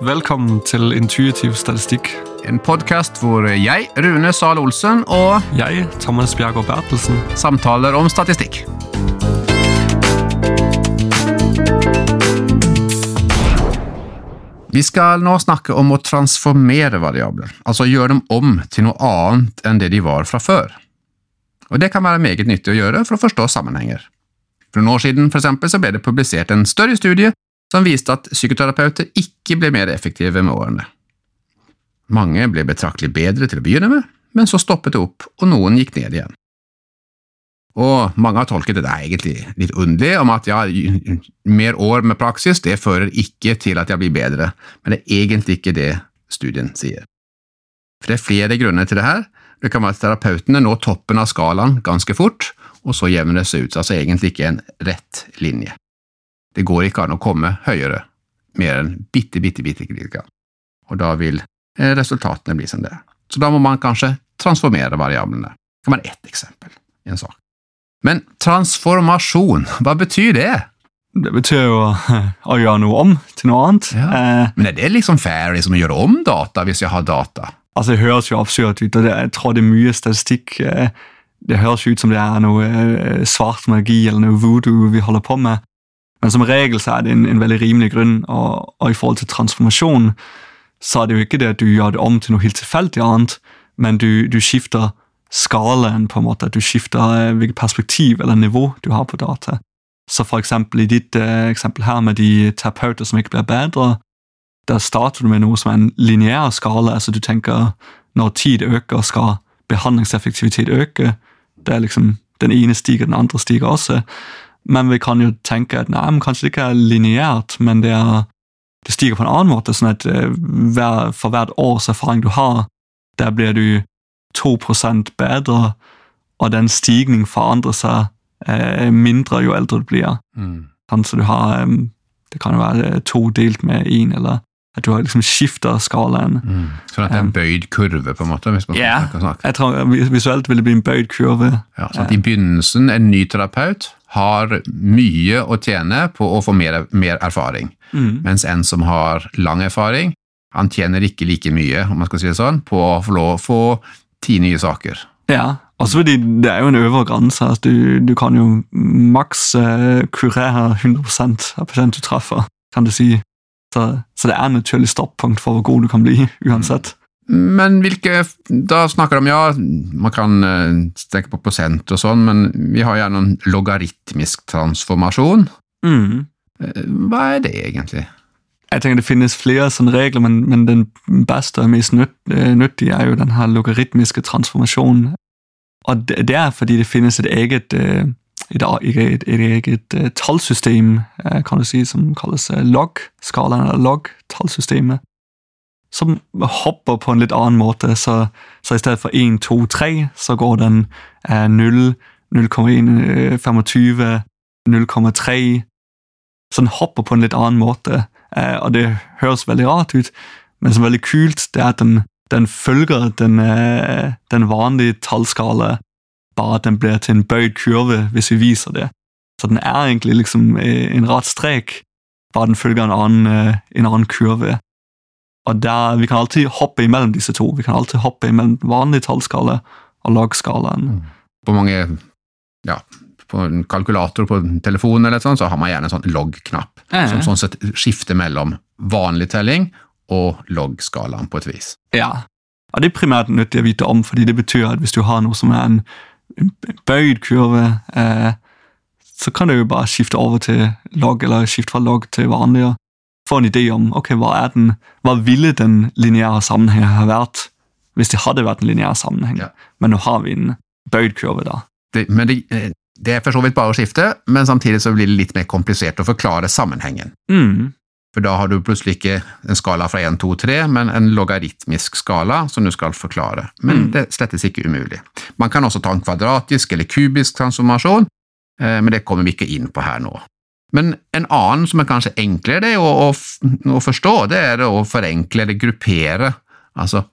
Velkommen til Intuitiv statistikk. En podkast hvor jeg, Rune Sahl Olsen, og Jeg, Thomas Bjergård Bertelsen. samtaler om statistikk. Vi skal nå snakke om å transformere variabler, altså gjøre dem om til noe annet enn det de var fra før. Og Det kan være meget nyttig å gjøre for å forstå sammenhenger. For noen år siden for eksempel, så ble det publisert en større studie som viste at psykoterapeuter ikke ble mer effektive med årene. Mange ble betraktelig bedre til å begynne med, men så stoppet det opp, og noen gikk ned igjen. Og mange har tolket det egentlig litt underlig, om at ja, mer år med praksis det fører ikke til at jeg blir bedre, men det er egentlig ikke det studien sier. For det er flere grunner til det her. Det kan være at terapeutene når toppen av skalaen ganske fort, og så jevner det seg ut, altså egentlig ikke en rett linje. Det går ikke an å komme høyere, mer enn bitte, bitte, bitte lite grann, og da vil eh, resultatene bli som det er. Så da må man kanskje transformere variablene. Det kan være ett eksempel i en sak. Men transformasjon, hva betyr det? Det betyr jo å gjøre noe om til noe annet. Ja. Eh, Men er det liksom fair liksom, å gjøre om data hvis jeg har data? altså, Det høres jo absurd ut, og det, jeg tror det er mye statistikk. Eh, det høres ut som det er noe eh, svart magi eller noe voodoo vi holder på med. Men som regel så er det en, en veldig rimelig grunn, og, og i forhold til transformasjon så er det jo ikke det at du gjør det om til noe helt tilfeldig annet, men du, du skifter skalaen, på en måte, du skifter eh, hvilket perspektiv eller nivå du har på data. Så for eksempel i ditt eh, eksempel her med de terapeuter som ikke blir bedre, der starter du med noe som er en lineær skala, altså du tenker når tid øker, skal behandlingseffektivitet øke. Det er liksom Den ene stiger, den andre stiger også. Men vi kan jo tenke at nei, men kanskje det ikke er lineært, men det, er, det stiger på en annen måte, sånn at eh, hver, for hvert års erfaring du har, der blir du 2% bedre, og den stigning forandrer seg eh, mindre jo eldre du blir. Så du har eh, Det kan jo være to delt med én, eller at du har liksom skifta skalaen. Sånn at det er en bøyd kurve, på en måte? hvis man Ja. kan snakke. Jeg tror Visuelt vil det bli en bøyd kurve. Ja, sånn at I begynnelsen, en ny terapeut har mye å tjene på å få mer, mer erfaring, Mm. mens en som har lang erfaring, han tjener ikke like mye om man skal si det sånn, på å få lov å få ti nye saker. Ja, også fordi det er jo en øvre grense. Altså du, du kan jo maks eh, kurere 100 av pasienten du treffer, kan du si. Så, så det er naturlig stoppunkt for hvor god du kan bli, uansett. Men hvilke Da snakker de om ja, man kan eh, tenke på prosent og sånn, men vi har gjerne en logaritmisk transformasjon. Mm. Eh, Hva er det egentlig? Jeg tenker Det finnes flere sånne regler, men, men den beste og mest eh, nyttige er jo den her logaritmiske transformasjonen. Og det, det er fordi det finnes et eget, et, et, et eh, tallsystem eh, kan du si, som kalles eh, log-skalaen, eller log-tallsystemet, som hopper på en litt annen måte. Så, så i stedet for 1, 2, 3, så går den eh, 0, 0,1, eh, 25, 0,3 Så den hopper på en litt annen måte. Og det høres veldig rart ut, men som er veldig kult, det er at den, den følger den, den vanlige tallskala, bare at den blir til en bøyd kurve hvis vi viser det. Så den er egentlig liksom eh, en rett strek, bare den følger en annen, eh, en annen kurve. Og der, Vi kan alltid hoppe imellom disse to. Vi kan alltid hoppe imellom vanlig tallskala og lagskalaen. På mange ja, på en kalkulator på telefonen eller sånt, så har man gjerne en sånn log-knapp, ja. som sånn sett skifter mellom vanlig telling og log-skalaen på et vis. Ja, og det er primært nyttig å vite om, fordi det betyr at hvis du har noe som er en bøyd kurve, eh, så kan du jo bare skifte over til log, eller skifte fra log til vanlig, og få en idé om ok, hva er den, hva ville den lineære sammenhengen ha vært hvis det hadde vært en lineær sammenheng. Ja. Men nå har vi en bøyd kurve, da. Det, men det, eh, det er for så vidt bare å skifte, men samtidig så blir det litt mer komplisert å forklare sammenhengen. Mm. For da har du plutselig ikke en skala fra 1, 2, 3, men en logaritmisk skala som du skal forklare. Men Mm. det slettes ikke umulig. Man kan også ta en kvadratisk eller kubisk transformasjon, eh, men det kommer vi ikke inn på her nå. Men en annen som er kanskje enklere det er å, å, å forstå, det er å forenkle eller gruppere, altså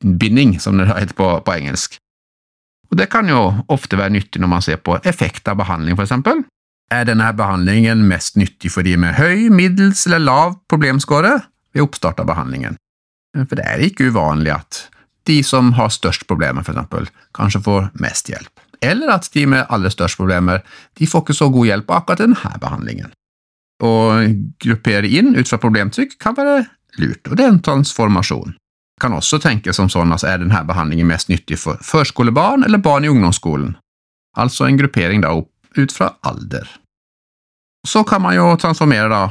binding, som det heter på, på engelsk. Og Det kan jo ofte være nyttig når man ser på effekt av behandling, for eksempel. Er denne behandlingen mest nyttig for de med høy, middels eller lav problemscore, ved oppstart av behandlingen. For det er ikke uvanlig at de som har størst problemer, eksempel, kanskje får mest hjelp. Eller at de med aller størst problemer, de får ikke så god hjelp av akkurat denne behandlingen. Å gruppere inn ut fra problemtrykk kan være lurt, og det er en transformasjon. Kan også tenke som sånn at er denne behandlingen mest nyttig for førskolebarn eller barn i ungdomsskolen? Altså en gruppering da opp ut fra alder. Så kan man jo transformere da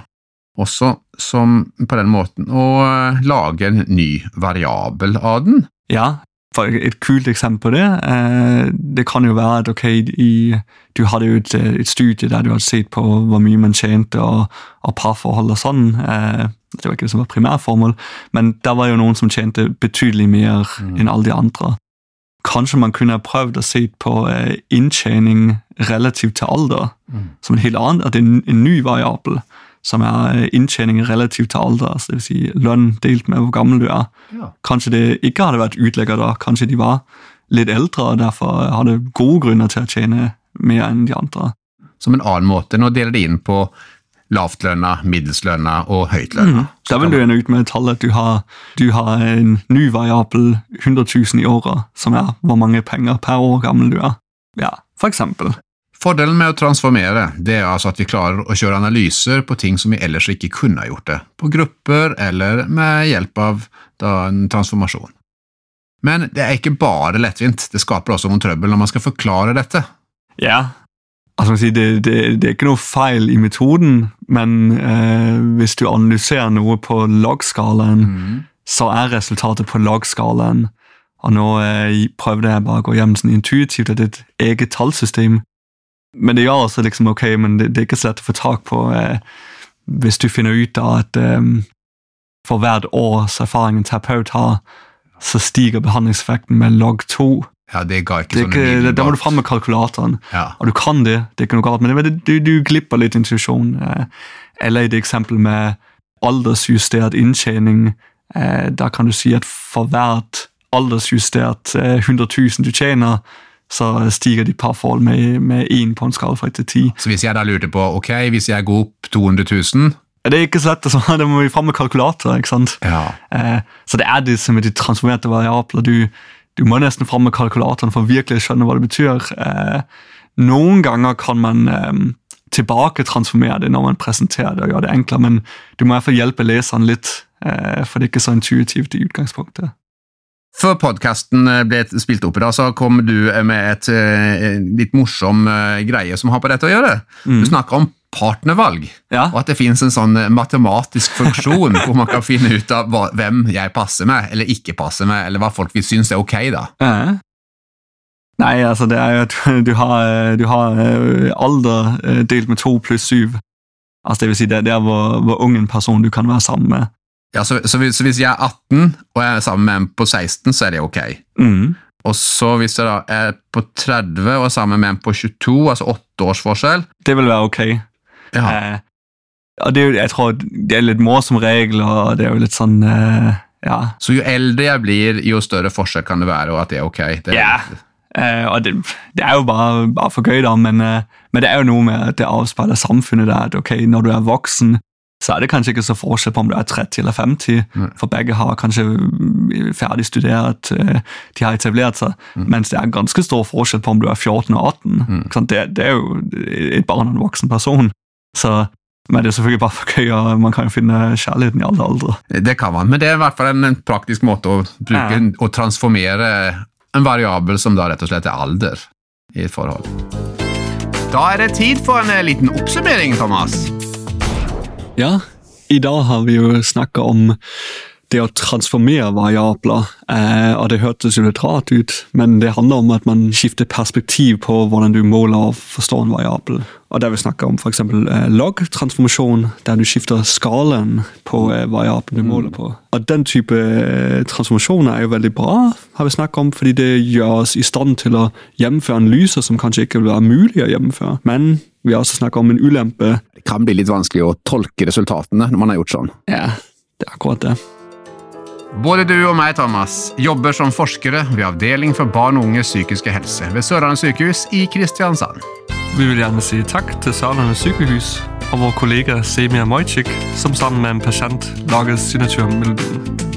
også som på den måten og lage en ny variabel av den. Ja, for et kult eksempel på det, eh, det kan jo være at okay, i, du hadde jo et, et, studie der du hadde sett på hvor mye man tjente og, og parforhold og sånn. Eh, det var ikke det som var primærformål, men der var jo noen som tjente betydelig mer mm. enn alle de andre. Kanskje man kunne prøvd å se på eh, inntjening relativt til alder, mm. som en helt annen, at det er en, ny variabel som er eh, inntjening relativt til alder, altså vil si lønn delt med hvor gammel du er. Ja. Kanskje det ikke hadde vært utlegger da, kanskje de var litt eldre og derfor hadde gode grunner til å tjene mer enn de andre. Som en annen måte, nå deler de inn på lavtlønna, middelslønna og høytlønna. Mm. Da vil du ende ut med et tall at du har, du har en ny variabel 100 000 i året, som er hvor mange penger per år gammel du er. Ja, for eksempel. Fordelen med å transformere det er altså at vi klarer å kjøre analyser på ting som vi ellers ikke kunne ha gjort det, på grupper eller med hjelp av da, en transformasjon. Men det er ikke bare lettvint, det skaper også noen trøbbel når man skal forklare dette. Ja, altså det, det, det, er ikke noe feil i metoden, men eh, hvis du analyserer noe på lagskalaen, mm. så er resultatet på lagskalaen. Og nå eh, prøvde jeg bare å gå hjem sånn intuitivt er et eget tallsystem men det gjør også liksom ok, men det, det er ikke så lett å få tak på eh, hvis du finner ut da at eh, for hvert års erfaring en terapeut har, så stiger behandlingseffekten med log 2. Ja, det ga ikke sånn umiddelbart. Må du fram med kalkulatoren. Ja. Og du kan det, det er ikke noe galt, men det, du, du glipper litt intuisjon. Eh, eller i det eksempelet med aldersjustert inntjening, eh, da kan du si at for hvert aldersjustert eh, 100 000 du tjener, så stiger de parforhold med, med 1 på en skala fra 1 til 10. Så hvis jeg da lurte på ok, hvis jeg går opp 200 000 det er ikke så lett, altså. det må vi fram med kalkulator. ikke sant? Ja. Eh, så det er det som er de transformerte variabler. Du, du må nesten fram med kalkulatoren for å virkelig skjønne hva det betyr. Eh, noen ganger kan man eh, tilbaketransformere det når man presenterer det og gjør det enklere, men du må i hvert fall hjelpe leseren litt, eh, for det er ikke så intuitivt i utgangspunktet. Før podkasten ble spilt opp, da, så kom du med et, litt morsom greie som har på dette å gjøre. Mm. Du snakker om partnervalg, ja. og at det finnes en sånn matematisk funksjon hvor man kan finne ut av hva, hvem jeg passer med, eller ikke passer med, eller hva folk vil synes er ok. da. Ja. Nei, altså det er jo du har, du har alder delt med to pluss syv. Altså det vil si det, er hvor, hvor ung en person du kan være sammen med. Ja, så, så, hvis, så, hvis, jeg er 18 og jeg er sammen med en på 16, så er det ok. Mm. Og så hvis jeg da er på 30 og er sammen med en på 22, altså åtte års forskjell Det vil være ok. Ja. Eh, og det er, jo, jeg tror det er litt morsom regel, og det er jo litt sånn eh, ja. Så jo eldre jeg blir, jo større forskjell kan det være, og at det er ok? Det er, ja. Eh, og det, det, er jo bare, bare for gøy, da, men, eh, men, det er jo noe med at det avspeiler samfunnet der. at ok, Når du er voksen, så er det kanskje ikke så forskjell på om du er 30 eller 50, mm. for begge har kanskje ferdig studert, eh, de har etablert seg, mm. mens det er ganske stor forskjell på om du er 14 og 18. Mm. Det, det, er jo et barn og en voksen person. Så men det er selvfølgelig bare for gøy, og man kan jo finne kjærligheten i alle aldre. Det kan man, men det er i hvert fall en, praktisk måte å bruke ja. å transformere en variabel som da rett og slett er alder i et forhold. Da er det tid for en eh, liten oppsummering, Thomas. Ja, i dag har vi jo snakka om det å transformere variabler. Eh, og Det hørtes jo litt rart ut, men det handler om at man skifter perspektiv på hvordan du måler og forstår en variabel. Og Der vi snakker om f.eks. Eh, log-transformasjon, der du skifter skalaen på eh, variabelen du mm. måler på. Og Den type eh, transformasjoner er jo veldig bra, har vi snakket om, fordi det gjør oss i stand til å gjennomføre analyser som kanskje ikke vil være mulig å gjennomføre. Men vi har også snakket om en ulempe. Det kan bli litt vanskelig å tolke resultatene når man har gjort sånn. Ja, det er akkurat det. Både du og meg, Thomas, jobber som forskere ved Avdeling for barn og unges psykiske helse ved Sørlandet sykehus i Kristiansand. Vi vil gjerne si takk til Sørlandet sykehus og vår kollega Semia Mojcik, som sammen med en pasient lager signaturmelodien.